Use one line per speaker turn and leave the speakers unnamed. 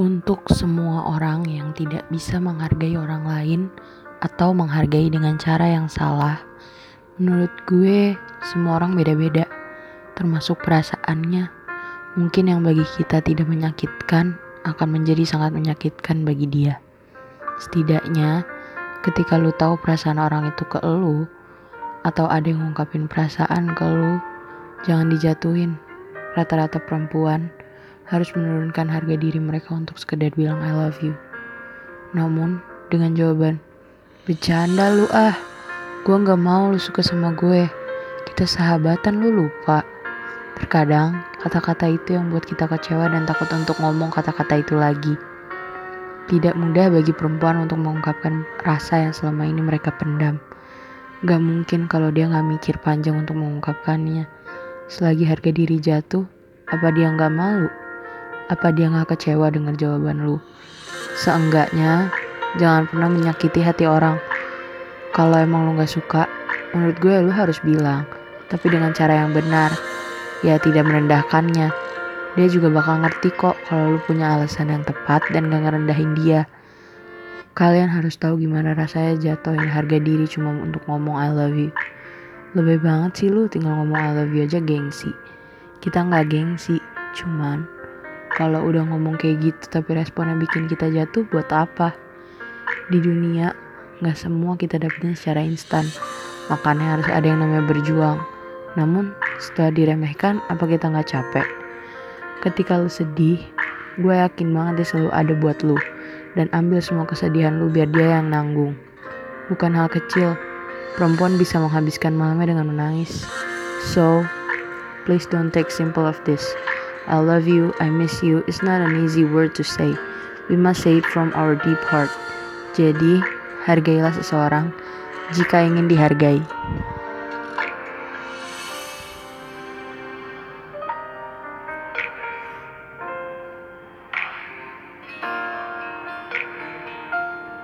Untuk semua orang yang tidak bisa menghargai orang lain atau menghargai dengan cara yang salah, menurut gue semua orang beda-beda, termasuk perasaannya. Mungkin yang bagi kita tidak menyakitkan akan menjadi sangat menyakitkan bagi dia. Setidaknya, ketika lu tahu perasaan orang itu ke lu, atau ada yang ngungkapin perasaan ke lu, jangan dijatuhin. Rata-rata perempuan harus menurunkan harga diri mereka untuk sekedar bilang I love you. Namun dengan jawaban, bercanda lu ah, gue gak mau lu suka sama gue. Kita sahabatan lu lupa. Terkadang kata-kata itu yang buat kita kecewa dan takut untuk ngomong kata-kata itu lagi. Tidak mudah bagi perempuan untuk mengungkapkan rasa yang selama ini mereka pendam. Gak mungkin kalau dia gak mikir panjang untuk mengungkapkannya. Selagi harga diri jatuh, apa dia gak malu? Apa dia gak kecewa dengan jawaban lu? Seenggaknya, jangan pernah menyakiti hati orang. Kalau emang lu gak suka, menurut gue lu harus bilang. Tapi dengan cara yang benar. Ya tidak merendahkannya. Dia juga bakal ngerti kok kalau lu punya alasan yang tepat dan gak ngerendahin dia. Kalian harus tahu gimana rasanya jatuhin harga diri cuma untuk ngomong I love you. Lebih banget sih lu tinggal ngomong I love you aja gengsi. Kita nggak gengsi, cuman kalau udah ngomong kayak gitu tapi responnya bikin kita jatuh buat apa? Di dunia gak semua kita dapetin secara instan. Makanya harus ada yang namanya berjuang. Namun setelah diremehkan apa kita gak capek? Ketika lu sedih, gue yakin banget dia selalu ada buat lu. Dan ambil semua kesedihan lu biar dia yang nanggung. Bukan hal kecil, perempuan bisa menghabiskan malamnya dengan menangis. So, please don't take simple of this. I love you, I miss you is not an easy word to say. We must say it from our deep heart. Jadi, hargailah seseorang jika ingin dihargai.